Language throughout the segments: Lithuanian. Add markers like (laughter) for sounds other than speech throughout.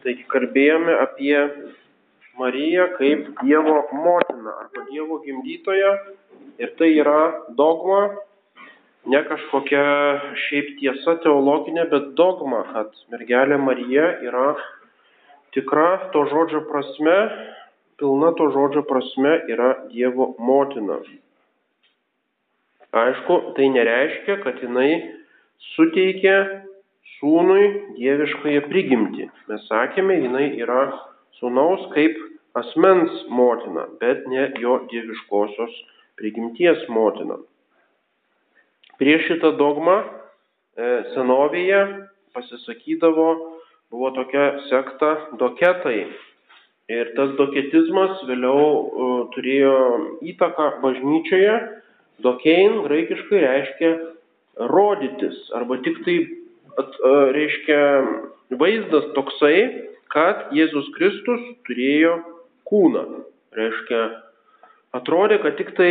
Taigi kalbėjome apie Mariją kaip Dievo motiną arba Dievo gimdytoją ir tai yra dogma, ne kažkokia šiaip tiesa teologinė, bet dogma, kad mergelė Marija yra tikra to žodžio prasme, pilna to žodžio prasme yra Dievo motina. Aišku, tai nereiškia, kad jinai suteikia sūnui dieviškąją prigimtį. Mes sakėme, jinai yra sūnaus kaip asmens motina, bet ne jo dieviškosios prigimties motina. Prieš šitą dogmą e, senovėje pasisakydavo, buvo tokia sekta doketai. Ir tas doketizmas vėliau uh, turėjo įtaką bažnyčioje. Dokein graikiškai reiškia rodytis arba tik tai at, reiškia vaizdas toksai, kad Jėzus Kristus turėjo kūną. Reiškia, atrodė, kad tik tai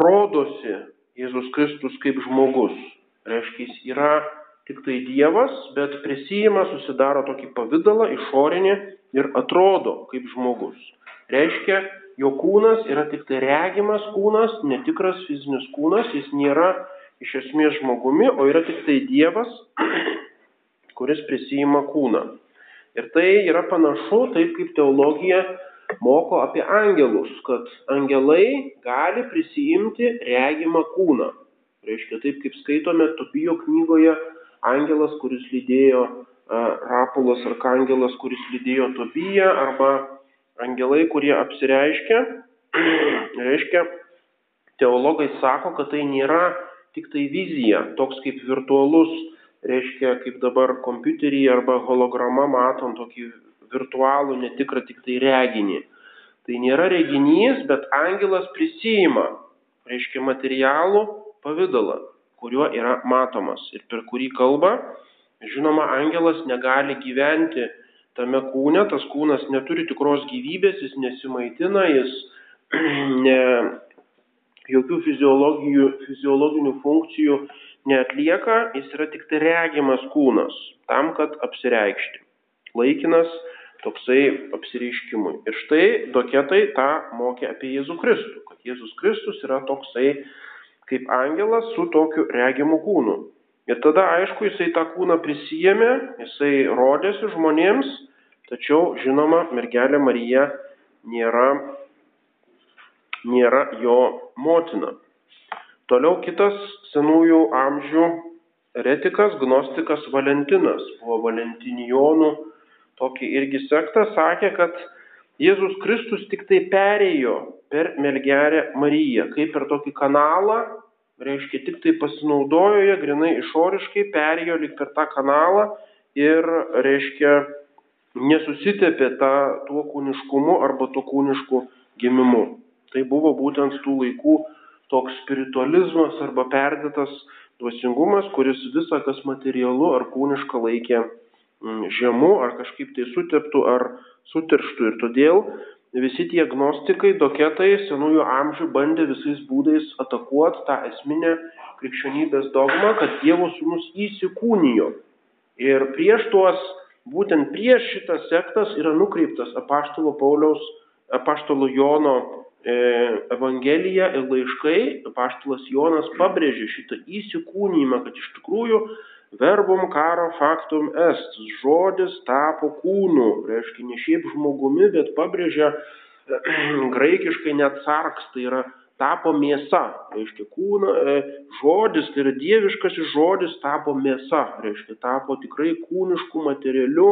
rodosi Jėzus Kristus kaip žmogus. Reiškia, jis yra tik tai Dievas, bet prisijima, susidaro tokį pavydalą išorinį ir atrodo kaip žmogus. Reiškia, jo kūnas yra tik tai regimas kūnas, netikras fizinis kūnas, jis nėra iš esmės žmogumi, o yra tik tai Dievas, (clears throat) kuris prisijima kūną. Ir tai yra panašu, taip kaip teologija moko apie angelus, kad angelai gali prisijimti regimą kūną. Reiškia, taip kaip skaitome Tobijo knygoje, angelas, kuris lydėjo Rapulas arkangelas, kuris lydėjo Tobiją, arba angelai, kurie apsireiškia, (clears throat) reiškia, teologai sako, kad tai nėra tik tai vizija, toks kaip virtualus, reiškia, kaip dabar kompiuterį arba holograma matom tokį virtualų, netikrą tik tai reginį. Tai nėra reginys, bet angelas prisijima, reiškia, materialų pavydalą, kuriuo yra matomas ir per kurį kalba. Žinoma, angelas negali gyventi tame kūne, tas kūnas neturi tikros gyvybės, jis nesimaitina, jis (clears throat) ne, jokių fiziologinių funkcijų neatlieka, jis yra tik tai regimas kūnas tam, kad apsireikšti. Laikinas toksai apsireiškimui. Ir štai doketai tą mokė apie Jėzų Kristų, kad Jėzus Kristus yra toksai kaip angelas su tokiu regimu kūnu. Ir tada, aišku, jisai tą kūną prisijėmė, jisai rodėsi žmonėms, tačiau, žinoma, mergelė Marija nėra nėra jo motina. Toliau kitas senųjų amžių eretikas, gnostikas Valentinas, buvo Valentinijonų tokį irgi sektą, sakė, kad Jėzus Kristus tik tai perėjo per mergelę Mariją, kaip per tokį kanalą, reiškia, tik tai pasinaudojo ją grinai išoriškai, perėjo lik per tą kanalą ir, reiškia, nesusitepė tą, tuo kūniškumu arba tuo kūnišku gimimu. Tai buvo būtent tų laikų toks spiritualizmas arba perdėtas dvasingumas, kuris visą, kas materialu ar kūniška laikė mm, žemu, ar kažkaip tai suteptų, ar sutirštų. Ir todėl visi tie gnostikai, doketai senųjų amžių bandė visais būdais atakuoti tą esminę krikščionybės dogmą, kad Dievo sūnus įsikūnijo. Ir prieš tuos, būtent prieš šitas sektas yra nukreiptas apaštalo Pauliaus, apaštalo Jono Evangelija ir laiškai, paštalas Jonas pabrėžė šitą įsikūnymą, kad iš tikrųjų verbum karo faktum est, žodis tapo kūnu, reiškia ne šiaip žmogumi, bet pabrėžia (clears throat) graikiškai net sarks, tai yra tapo mėsa, reiškia kūna, e, žodis, tai yra dieviškasis žodis tapo mėsa, reiškia tapo tikrai kūnišku materialiu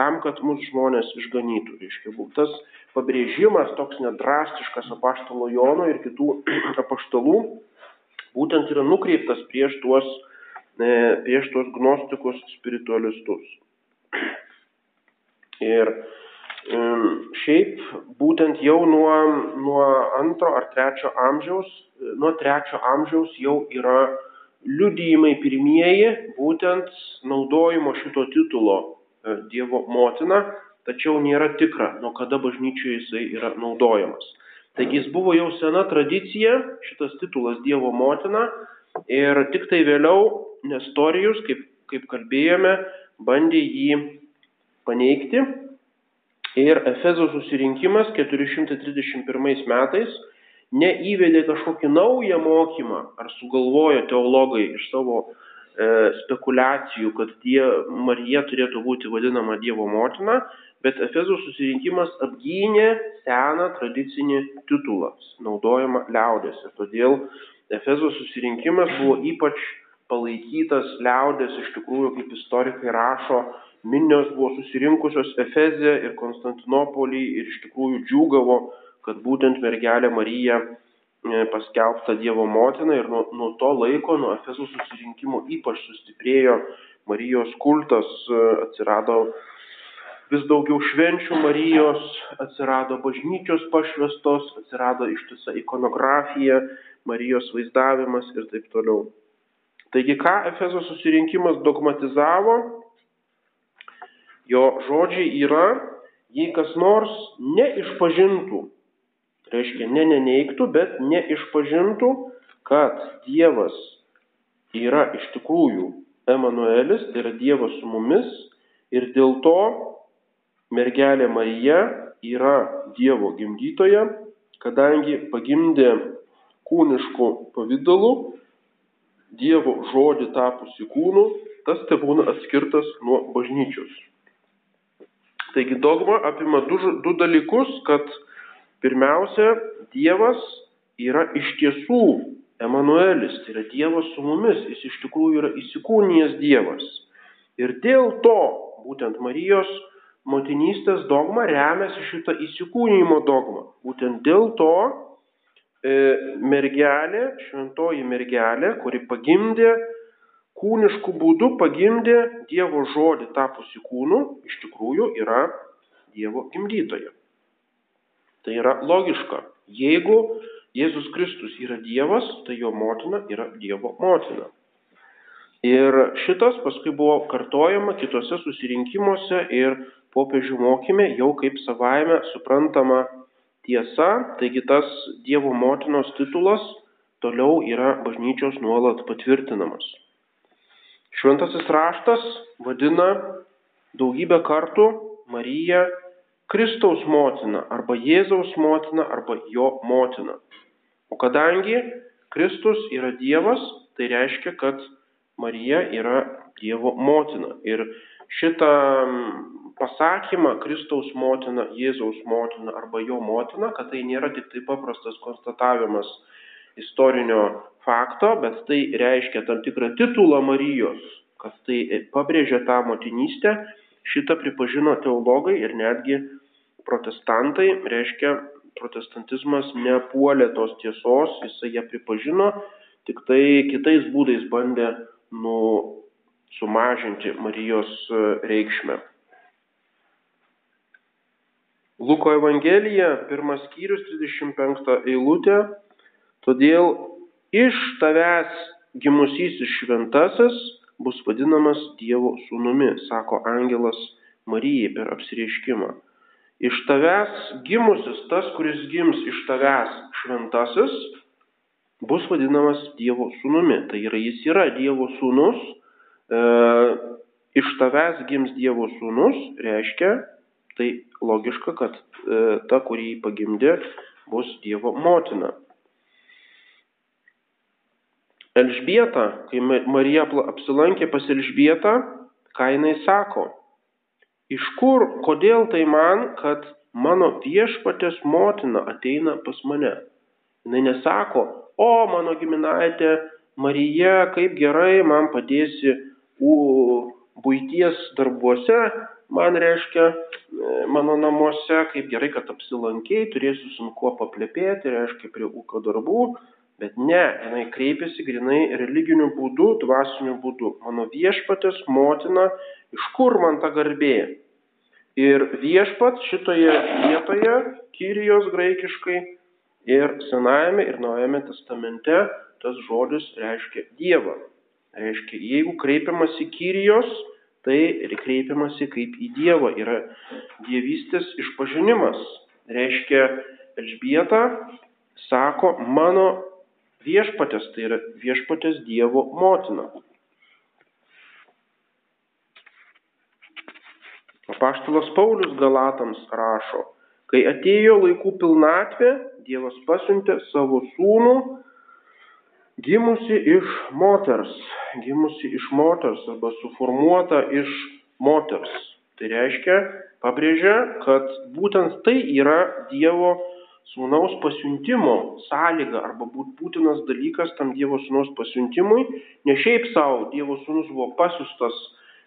tam, kad mus žmonės išganytų, reiškia tas pabrėžimas toks nedrastiškas apaštalo Jono ir kitų (clears throat) apaštalų būtent yra nukreiptas prieš tuos, e, prieš tuos gnostikus spiritualistus. (clears throat) Ir šiaip būtent jau nuo, nuo antro ar trečio amžiaus, nuo trečio amžiaus jau yra liudijimai pirmieji būtent naudojimo šito titulo Dievo motina tačiau nėra tikra, nuo kada bažnyčioje jisai yra naudojamas. Taigi jis buvo jau sena tradicija, šitas titulas Dievo motina, ir tik tai vėliau Nestorijus, kaip, kaip kalbėjome, bandė jį paneigti Ir Efezo susirinkimas 431 metais neįvedė kažkokį naują mokymą ar sugalvojo teologai iš savo e, spekulacijų, kad die, Marija turėtų būti vadinama Dievo motina, bet Efezo susirinkimas apgynė seną tradicinį titulą, naudojamą liaudės. Ir todėl Efezo susirinkimas buvo ypač palaikytas liaudės, iš tikrųjų, kaip istorikai rašo, minios buvo susirinkusios Efezė ir Konstantinopolį ir iš tikrųjų džiūgavo, kad būtent mergelė Marija e, paskelbta Dievo motina ir nuo, nuo to laiko, nuo Efezo susirinkimo ypač sustiprėjo Marijos kultas, e, atsirado vis daugiau švenčių Marijos, atsirado bažnyčios pašvestos, atsirado ištisa ikonografija, Marijos vaizdavimas ir taip toliau. Taigi, ką Efezo susirinkimas dogmatizavo, jo žodžiai yra, jei kas nors neišpažintų, reiškia ne neneiktų, bet neišpažintų, kad Dievas yra iš tikrųjų Emanuelis, tai yra Dievas su mumis ir dėl to mergelė Marija yra Dievo gimdytoja, kadangi pagimdė kūniškų pavydalų, Dievo žodį tapusi kūnu, tas te būna atskirtas nuo bažnyčios. Taigi dogma apima du, du dalykus, kad pirmiausia, Dievas yra iš tiesų Emanuelis, tai yra Dievas su mumis, jis iš tikrųjų yra įsikūnijęs Dievas. Ir dėl to būtent Marijos motinystės dogma remiasi šitą įsikūnymo dogmą. Būtent dėl to e, mergelė, šventoji mergelė, kuri pagimdė, kūniškų būdų pagimdė Dievo žodį tapusi kūnu, iš tikrųjų yra Dievo gimdytoja. Tai yra logiška. Jeigu Jėzus Kristus yra Dievas, tai jo motina yra Dievo motina. Ir šitas paskui buvo kartojama kitose susirinkimuose ir popiežių mokyme jau kaip savaime suprantama tiesa, taigi tas Dievo motinos titulas toliau yra bažnyčios nuolat patvirtinamas. Šventasis raštas vadina daugybę kartų Mariją Kristaus motina arba Jėzaus motina arba jo motina. O kadangi Kristus yra Dievas, tai reiškia, kad Marija yra Dievo motina. Ir šitą pasakymą Kristaus motina, Jėzaus motina arba jo motina, kad tai nėra tik tai paprastas konstatavimas istorinio fakto, bet tai reiškia tam tikrą titulą Marijos, kad tai pabrėžia tą motinystę, šitą pripažino teologai ir netgi protestantai, reiškia protestantizmas nepuolė tos tiesos, jisai ją pripažino, tik tai kitais būdais bandė nu, sumažinti Marijos reikšmę. Luko Evangelija, pirmas skyrius, 35 eilutė. Todėl iš tavęs gimusysis šventasis bus vadinamas Dievo sūnumi, sako angelas Marijai per apsireiškimą. Iš tavęs gimusis, tas, kuris gims iš tavęs šventasis, bus vadinamas Dievo sūnumi. Tai yra, jis yra Dievo sūnus. E, iš tavęs gims Dievo sūnus reiškia, tai logiška, kad e, ta, kurį jį pagimdė, bus Dievo motina. Elžbieta, kai Marija apsilankė pas Elžbietą, ką jinai sako? Iš kur, kodėl tai man, kad mano viešpatės motina ateina pas mane? Jis nesako, o mano giminaitė Marija, kaip gerai man padėsi u, būties darbuose, man reiškia e, mano namuose, kaip gerai, kad apsilankiai, turėsiu su kuo paplepėti, reiškia prie ūkio darbų, bet ne, jinai kreipiasi grinai religiniu būdu, dvasiniu būdu. Mano viešpatės motina, iš kur man ta garbė? Ir viešpat šitoje vietoje, Kyrijos graikiškai ir Senajame ir Naujame testamente, tas žodis reiškia Dievą. Reiškia, jeigu kreipiamasi Kyrijos, tai kreipiamasi kaip į Dievą, yra dievystės išpažinimas. Reiškia, Elžbieta sako, mano viešpatės, tai yra viešpatės Dievo motina. Apaštalas Paulius Galatams rašo, kai atėjo laikų pilnatvė, Dievas pasiuntė savo sūnų, gimusi iš moters, gimusi iš moters arba suformuota iš moters. Tai reiškia, pabrėžia, kad būtent tai yra Dievo sūnaus pasiuntimo sąlyga arba būtinas dalykas tam Dievo sūnaus pasiuntimui, ne šiaip savo Dievo sūnus buvo pasiustas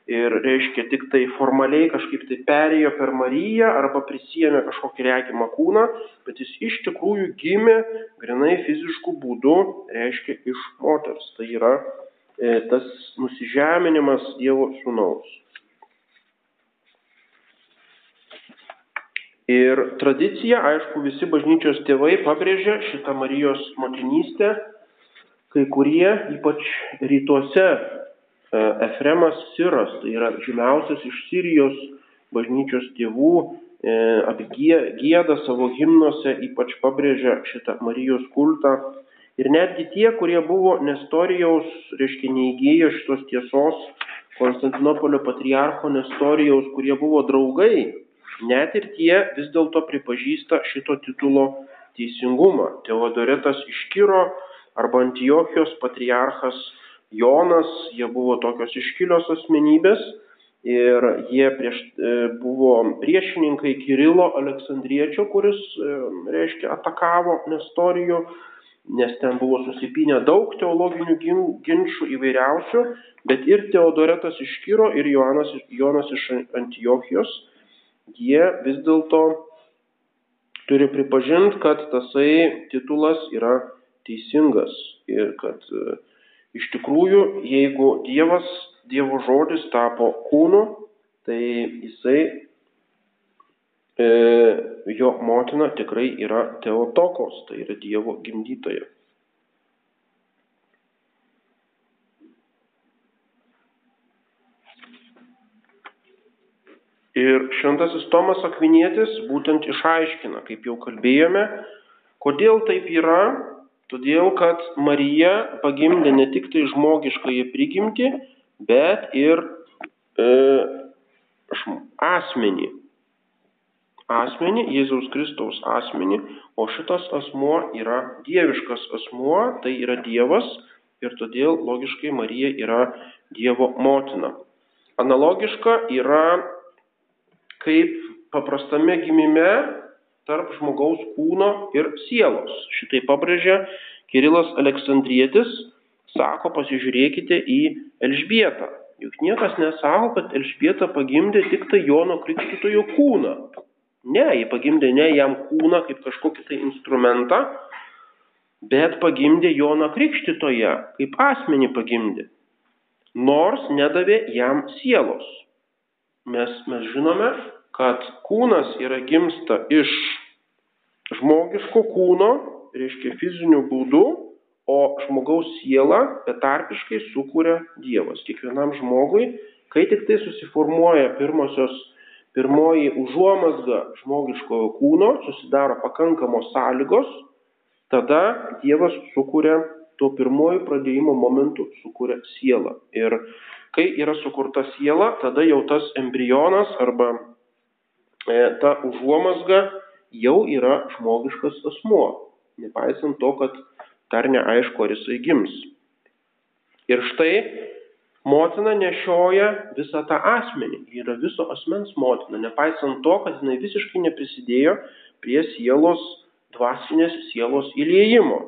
ir reiškia tik tai formaliai kažkaip tai perėjo per Mariją arba prisijėmė kažkokį regimą kūną, bet jis iš tikrųjų gimė grinai fiziškų būdų, reiškia iš moters. Tai yra e, tas nusižeminimas Dievo sūnaus. Ir tradicija, aišku, visi bažnyčios tėvai pabrėžia šitą Marijos motinystę, kai kurie, ypač rytuose, Efremas Siras, tai yra žymiausias iš Sirijos bažnyčios tėvų, e, apgėda savo himnuose, ypač pabrėžia šitą Marijos kultą. Ir netgi tie, kurie buvo Nestorijaus, reiškia neįgėję šitos tiesos, Konstantinopolio patriarcho Nestorijaus, kurie buvo draugai, net ir tie vis dėlto pripažįsta šito titulo teisingumą. Teodoretas iškiro arba Antiochijos patriarchas Jonas, jie buvo tokios iškilios asmenybės ir jie prieš, e, buvo priešininkai Kirilo Aleksandriečio, kuris, e, reiškia, atakavo Nestorijų, nes ten buvo susipinę daug teologinių ginčių įvairiausių, bet ir Teodoretas iš Kiro ir Jonas, Jonas iš Antiochijos, jie vis dėlto turi pripažinti, kad tasai titulas yra teisingas ir kad uh, tikrųjų, jeigu Dievas, Dievo žodis tapo kūnu, tai jisai, e, jo motina tikrai yra Teotokos, tai yra Dievo gimdytoja. Ir šventasis Tomas Akvinietis būtent išaiškina, kaip jau kalbėjome, kodėl taip yra Todėl, kad Marija pagimdė ne tik tai žmogiškąją prigimtį, bet ir e, asmenį. Asmenį, Jėzaus Kristaus asmenį, o šitas asmuo yra dieviškas asmuo, tai yra Dievas ir todėl logiškai Marija yra Dievo motina. Analogiška yra kaip paprastame gimime tarp žmogaus kūno ir sielos. Šitai pabrėžia Kirilas Aleksandrietis, sako, pasižiūrėkite į Elžbietą. Juk niekas nesako, kad Elžbieta pagimdė tik tai Jono Krikštytojo kūną. Ne, jie pagimdė ne jam kūną kaip kažkokį tai instrumentą, bet pagimdė Joną Krikštytoje, kaip asmenį pagimdė. Nors nedavė jam sielos. Mes, mes žinome, kad kūnas yra gimsta iš žmogiško kūno, reiškia fizinių būdų, o žmogaus siela betarpiškai sukuria Dievas. Kiekvienam žmogui, kai tik tai susiformuoja pirmosios, pirmoji užuomasga žmogiškojo kūno, susidaro pakankamos sąlygos, tada Dievas sukuria tuo pirmoju pradėjimo momentu sukuria sielą. Ir kai yra sukurta siela, tada jau tas embrionas arba ta užuomasga jau yra žmogiškas asmuo, nepaisant to, kad dar neaišku, ar jisai gims. Ir štai motina nešioja visą tą asmenį, ji yra viso asmens motina, nepaisant to, kad jinai visiškai neprisidėjo prie sielos, dvasinės sielos įliejimo.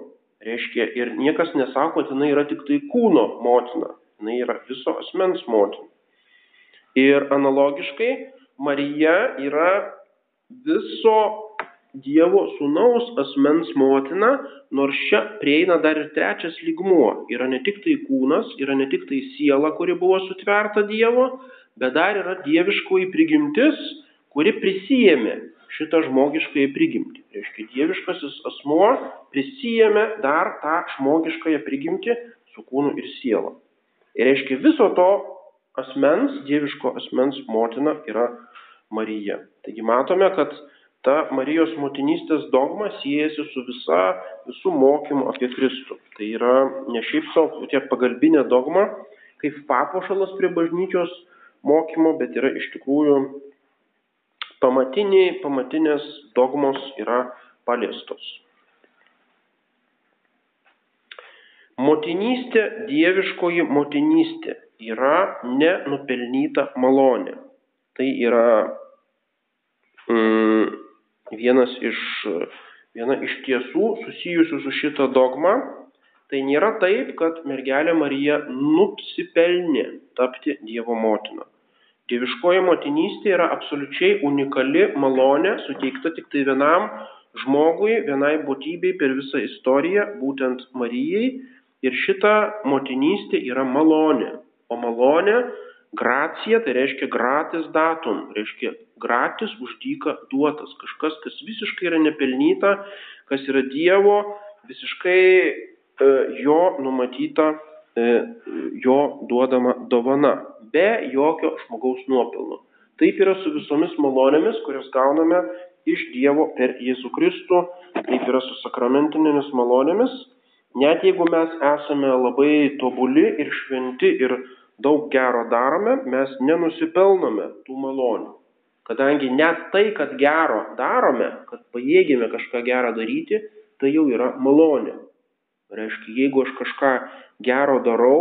Reiškia, ir niekas nesako, kad jinai yra tik tai kūno motina, jinai yra viso asmens motina. Ir analogiškai Marija yra viso Dievo sūnaus asmens motina, nors čia prieina dar ir trečias lygmuo. Yra ne tik tai kūnas, yra ne tik tai siela, kuri buvo sutverta Dievo, bet dar yra dieviškoji prigimtis, kuri prisijėmė šitą žmogiškąją prigimtį. Reiškia, dieviškasis asmuo prisijėmė dar tą žmogiškąją prigimtį su kūnu ir siela. Ir reiškia, viso to asmens, dieviško asmens motina yra Marija. Taigi matome, kad ta Marijos motinystės dogma siejasi su visa, visų mokymų apie Kristų. Tai yra ne šiaip savo tie pagalbinė dogma, kaip papuošalas prie bažnyčios mokymo, bet yra iš tikrųjų pamatiniai, pamatinės dogmos yra paliestos. Motinystė, dieviškoji motinystė yra nenupelnyta malonė. Tai yra mm, vienas iš, viena iš tiesų susijusių su šita dogma. Tai nėra taip, kad mergelė Marija nusipelnė tapti Dievo motina. Dieviškoji motinystė yra absoliučiai unikali malonė, suteikta tik tai vienam žmogui, vienai būtybei per visą istoriją, būtent Marijai. Ir šita motinystė yra malonė. O malonė, gracija, tai reiškia gratis datum, reiškia gratis uždyka duotas. Kažkas, kas visiškai yra nepelnyta, kas yra Dievo, visiškai e, jo numatyta E, jo duodama dovana, be jokio žmogaus nuopelno. Taip yra su visomis malonėmis, kurias gauname iš Dievo per Jėzų Kristų, taip yra su sakramentinėmis malonėmis. Net jeigu mes esame labai tobuli ir šventi ir daug gero darome, mes nenusipelnome tų malonių. Kadangi net tai, kad gero darome, kad pajėgėme kažką gerą daryti, tai jau yra malonė. Reiškia, jeigu aš kažką gero darau,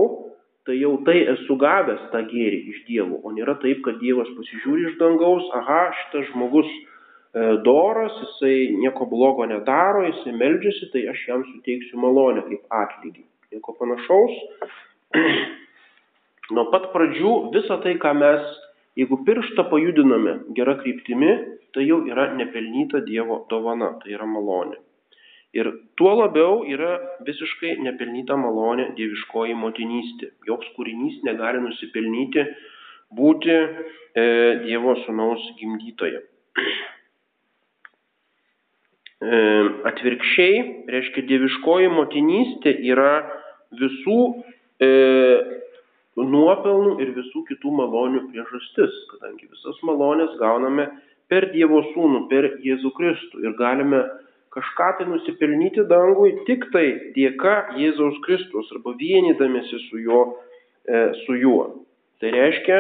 tai jau tai esu gavęs tą gėrį iš Dievo, o nėra taip, kad Dievas pasižiūri iš dangaus, aha, šitas žmogus doras, jisai nieko blogo nedaro, jisai meldžiasi, tai aš jam suteiksiu malonę kaip atlygį. Nieko panašaus. (clears throat) Nuo pat pradžių visą tai, ką mes, jeigu pirštą pajudiname gerą kryptimi, tai jau yra nepelnyta Dievo dovana, tai yra malonė. Ir tuo labiau yra visiškai nepelnyta malonė dieviškoji motinystė. Joks kūrinys negali nusipelnyti būti e, Dievo sunaus gimdytoje. (clears throat) E, atvirkščiai, reiškia, dieviškoji motinystė yra visų e, nuopelnų ir visų kitų malonių priežastis, kadangi visas malonės gauname per Dievo sūnų, per Jėzų Kristų ir galime kažką tai nusipelnyti dangui tik tai dėka Jėzaus Kristus arba vienydamėsi su juo. E, su juo. Tai reiškia,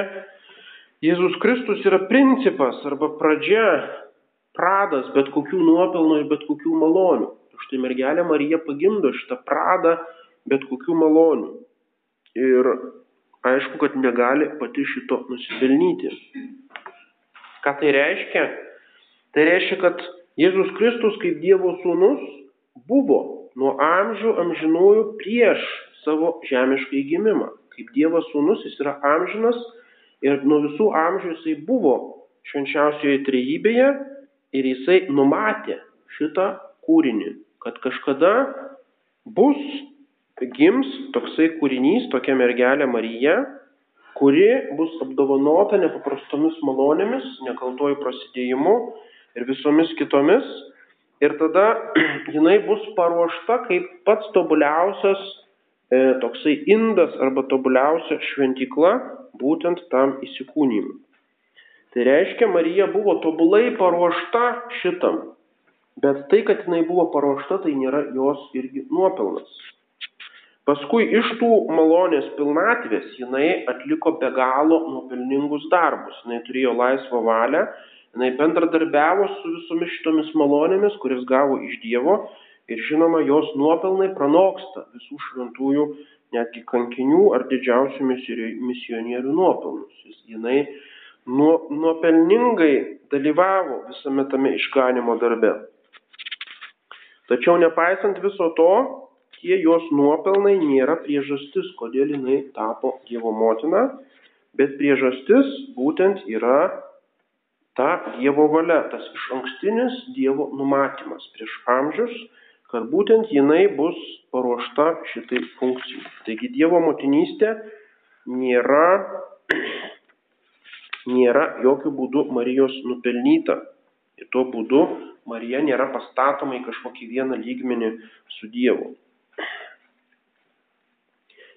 Jėzus Kristus yra principas arba pradžia, pradas bet kokių nuopelnų ir bet kokių malonių. Štai mergelė Marija pagimdo šitą pradą bet kokių malonių. Ir aišku, kad negali pati šito nusipelnyti. Ką tai reiškia? Tai reiškia, kad Jėzus Kristus kaip Dievo sūnus buvo nuo amžių amžinųjų prieš savo žemišką įgimimą. Kaip Dievo sūnus jis yra amžinas ir nuo visų amžių jisai buvo švenčiausioje trejybėje ir jisai numatė šitą kūrinį, kad kažkada bus, gims toksai kūrinys, tokia mergelė Marija, kuri bus apdovanota nepaprastomis malonėmis, nekaltojų prasidėjimu ir visomis kitomis. Ir tada (clears throat) jinai bus paruošta kaip pats tobuliausias e, toksai indas arba tobuliausia šventykla būtent tam įsikūnymui. Tai reiškia, Marija buvo tobulai paruošta šitam. Bet tai, kad jinai buvo paruošta, tai nėra jos irgi nuopelnas. Paskui iš tų malonės pilnatvės jinai atliko be galo nuopelningus darbus. Jinai turėjo laisvą valią jinai bendradarbiavo su visomis šitomis malonėmis, kuris gavo iš Dievo ir žinoma, jos nuopelnai pranoksta visų šventųjų, netgi kankinių ar didžiausių misionierių nuopelnus. Jis, jinai nuo, nuopelningai dalyvavo visame tame išganimo darbe. Tačiau nepaisant viso to, tie jos nuopelnai nėra priežastis, kodėl jinai tapo Dievo motina, bet priežastis būtent yra ta Dievo valia, tas iš ankstinis Dievo numatymas prieš amžius, kad būtent jinai bus paruošta šitai funkcijai. Taigi Dievo motinystė nėra, nėra jokių būdų Marijos nupelnyta. Ir tuo būdu Marija nėra pastatoma į kažkokį vieną lygmenį su Dievu.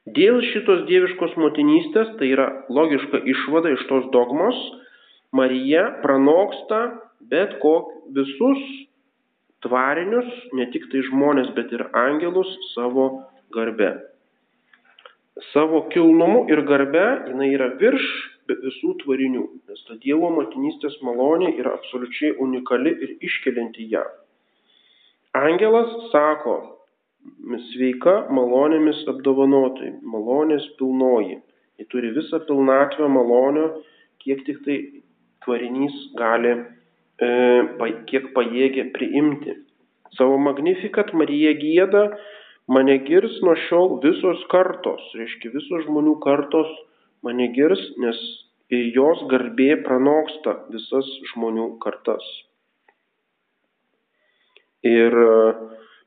Dėl šitos dieviškos motinystės, tai yra logiška išvada iš tos dogmos, Marija pranoksta bet kok visus tvarinius, ne tik tai žmonės, bet ir angelus savo garbe. Savo kilnumu ir garbe jinai yra virš be visų tvarinių, nes ta Dievo motinystės malonė yra absoliučiai unikali ir iškelianti ją. Angelas sako, sveika malonėmis apdovanotai, malonės pilnoji. Ji turi visą pilnatvę malonio, kiek tik tai tvarinys gali, e, kiek pajėgia priimti. Savo magnifikat Marija gėda, mane girs nuo šiol visos kartos, reiškia visos žmonių kartos mane girs, nes jos garbė pranoksta visas žmonių kartas. Ir e,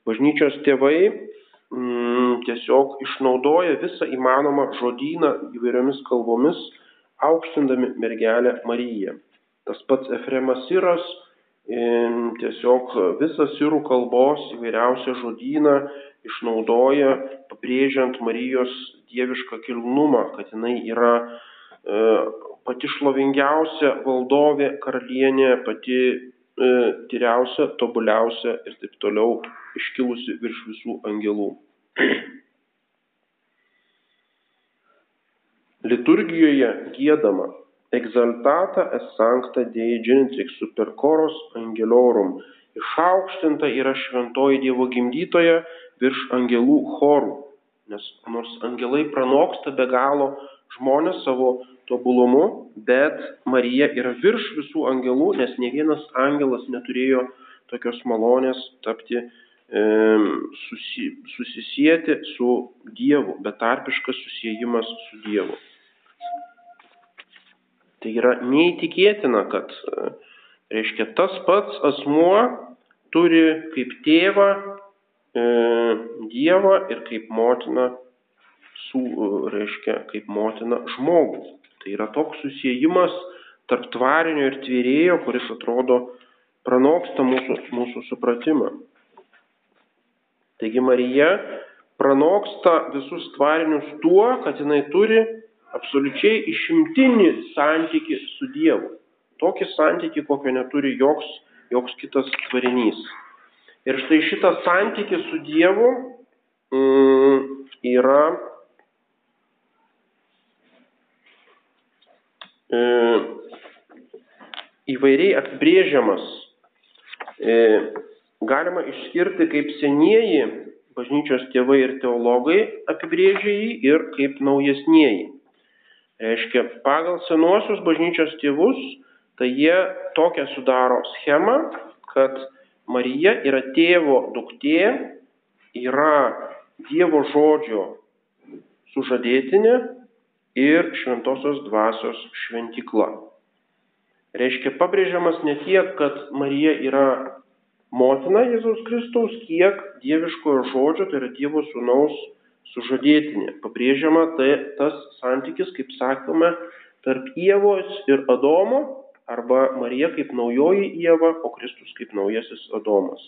bažnyčios tėvai mm, tiesiog išnaudoja visą įmanomą žodyną įvairiomis kalbomis, aukštindami mergelę Mariją. Tas pats Efremas Siras tiesiog visą sirų kalbos įvairiausią žodyną išnaudoja, pabrėžiant Marijos dievišką kilnumą, kad jinai yra e, pati šlovingiausia valdovė, karalienė, pati e, tyriausia, tobuliausia ir taip toliau iškilusi virš visų angelų. (clears throat) Liturgijoje gėdama Exaltata es sancta Dei genitrix super coros angelorum. Išaukštinta yra šventoji Dievo gimdytoja virš angelų chorų. Nes nors angelai pranoksta be galo žmonės savo tobulumu, bet Marija yra virš visų angelų, nes ne vienas angelas neturėjo tokios malonės tapti e, susi, susisieti su Dievu, betarpiškas susijimas su Dievu. Tai yra neįtikėtina, kad, reiškia, tas pats asmuo turi kaip tėvą e, Dievą ir kaip motiną, su, reiškia, kaip motiną žmogų. Tai yra toks susijimas tarp tvarinio ir tvėrėjo, kuris atrodo pranoksta mūsų, mūsų supratimą. Taigi Marija pranoksta visus tvarinius tuo, kad jinai turi absoliučiai išimtinį santyki su Dievu. Tokį santyki, kokio neturi joks, joks kitas tvarinys. Ir štai šitas santykis su Dievu mm, yra e, įvairiai apibrėžiamas. E, galima išskirti kaip senieji bažnyčios tėvai ir teologai apibrėžia jį ir kaip naujesnieji. Reiškia, pagal senuosius bažnyčios tėvus, tai jie tokią sudaro schemą, kad Marija yra tėvo duktė, yra Dievo žodžio sužadėtinė ir šventosios dvasios šventikla. Reiškia, pabrėžiamas ne tiek, kad Marija yra motina Jėzaus Kristaus, kiek dieviškojo žodžio, tai yra Dievo sūnaus sužadėtinė. Pabrėžiama tai tas santykis, kaip sakome, tarp Ievos ir Adomo arba Marija kaip naujoji Ieva, o Kristus kaip naujasis Adomas.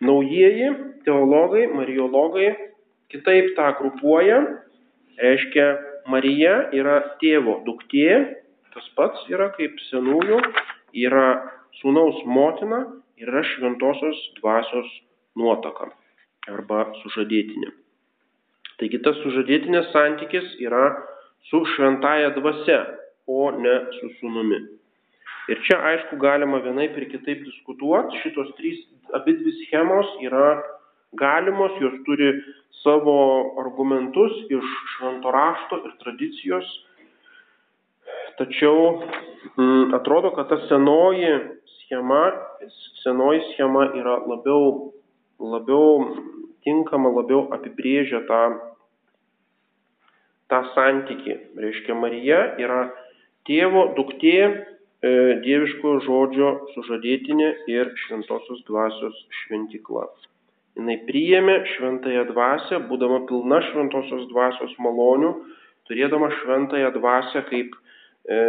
Naujieji teologai, mariologai kitaip tą grupuoja, reiškia Marija yra tėvo duktė, tas pats yra kaip senųjų, yra sūnaus motina, yra šventosios dvasios nuotaka arba sužadėtinė. Taigi tas sužadėtinės santykis yra su šventaja dvasia, o ne su sunumi. Ir čia aišku galima vienaip ir kitaip diskutuoti, šitos trys abidvi schemos yra galimos, jos turi savo argumentus iš švento rašto ir tradicijos. Tačiau m, mm, atrodo, kad ta senoji schema, senoji schema yra labiau, labiau tinkama, labiau apibrėžia tą tą santykį. Reiškia, Marija yra tėvo duktė, e, dieviškojo žodžio sužadėtinė ir šventosios dvasios šventikla. Jis priėmė šventąją dvasę, būdama pilna šventosios dvasios malonių, turėdama šventąją dvasę kaip e,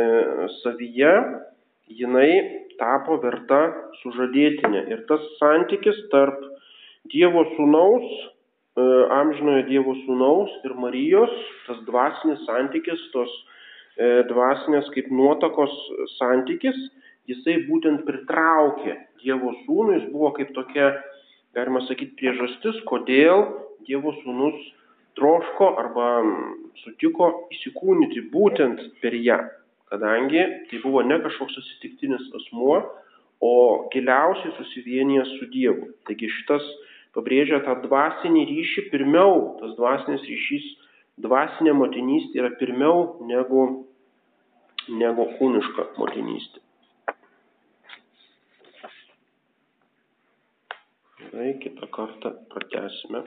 savyje, jinai tapo verta sužadėtinė. Ir tas santykis tarp Dievo sūnaus E, amžinojo Dievo sūnaus ir Marijos, tas dvasinis santykis, tos e, dvasinės kaip nuotakos santykis, jisai būtent pritraukė Dievo sūnų, jis buvo kaip tokia, galima sakyti, priežastis, kodėl Dievo sūnus troško arba sutiko įsikūnyti būtent per ją, kadangi tai buvo ne kažkoks atsitiktinis asmuo, o giliausiai susivienijęs su Dievu. Taigi šitas pabrėžia tą dvasinį ryšį pirmiau, tas dvasinis ryšys, dvasinė motinystė yra pirmiau negu, negu kūniška motinystė. Gerai, kitą kartą pratęsime.